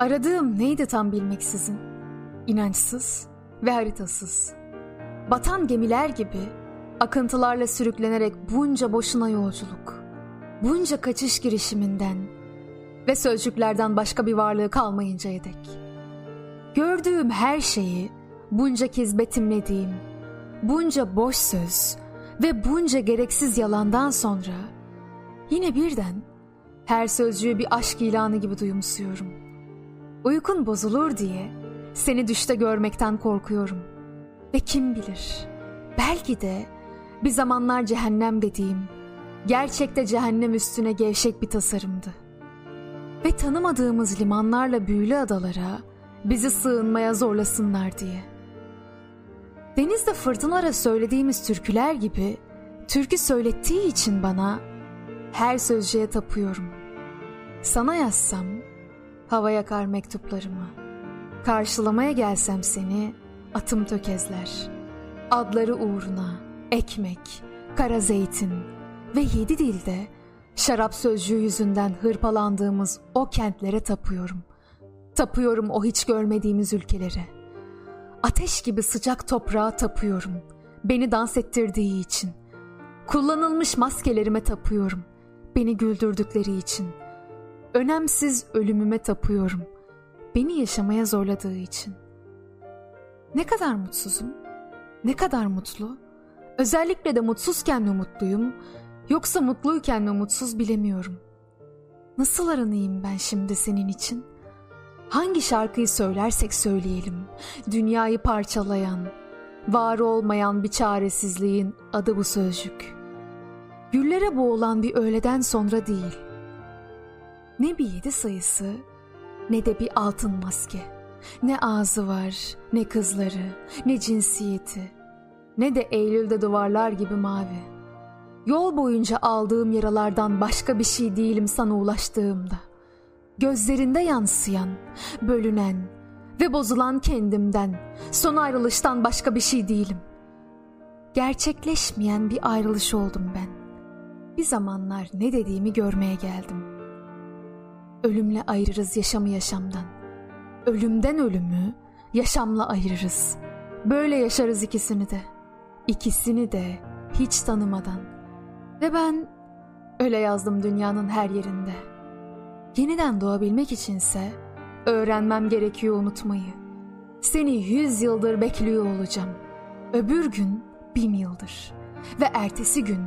Aradığım neydi tam bilmeksizin? İnançsız ve haritasız. Batan gemiler gibi akıntılarla sürüklenerek bunca boşuna yolculuk. Bunca kaçış girişiminden ve sözcüklerden başka bir varlığı kalmayıncaya dek. Gördüğüm her şeyi bunca kez betimlediğim, bunca boş söz ve bunca gereksiz yalandan sonra yine birden her sözcüğü bir aşk ilanı gibi duyumsuyorum. Uykun bozulur diye seni düşte görmekten korkuyorum. Ve kim bilir belki de bir zamanlar cehennem dediğim gerçekte cehennem üstüne gevşek bir tasarımdı. Ve tanımadığımız limanlarla büyülü adalara bizi sığınmaya zorlasınlar diye. Denizde fırtınalara söylediğimiz türküler gibi türkü söylettiği için bana her sözcüğe tapıyorum. Sana yazsam hava yakar mektuplarımı. Karşılamaya gelsem seni atım tökezler. Adları uğruna ekmek, kara zeytin ve yedi dilde şarap sözcüğü yüzünden hırpalandığımız o kentlere tapıyorum. Tapıyorum o hiç görmediğimiz ülkelere. Ateş gibi sıcak toprağa tapıyorum. Beni dans ettirdiği için. Kullanılmış maskelerime tapıyorum. Beni güldürdükleri için. Önemsiz ölümüme tapıyorum. Beni yaşamaya zorladığı için. Ne kadar mutsuzum? Ne kadar mutlu? Özellikle de mutsuzken mi mutluyum? Yoksa mutluyken mi mutsuz bilemiyorum. Nasıl aranayım ben şimdi senin için? Hangi şarkıyı söylersek söyleyelim, dünyayı parçalayan, var olmayan bir çaresizliğin adı bu sözcük. Güllere boğulan bir öğleden sonra değil. Ne bir yedi sayısı, ne de bir altın maske. Ne ağzı var, ne kızları, ne cinsiyeti, ne de Eylül'de duvarlar gibi mavi. Yol boyunca aldığım yaralardan başka bir şey değilim sana ulaştığımda. Gözlerinde yansıyan, bölünen ve bozulan kendimden, son ayrılıştan başka bir şey değilim. Gerçekleşmeyen bir ayrılış oldum ben. Bir zamanlar ne dediğimi görmeye geldim. Ölümle ayırırız yaşamı yaşamdan. Ölümden ölümü yaşamla ayırırız. Böyle yaşarız ikisini de. İkisini de hiç tanımadan. Ve ben öyle yazdım dünyanın her yerinde. Yeniden doğabilmek içinse öğrenmem gerekiyor unutmayı. Seni yüz yıldır bekliyor olacağım. Öbür gün bin yıldır. Ve ertesi gün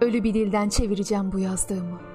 ölü bir dilden çevireceğim bu yazdığımı.''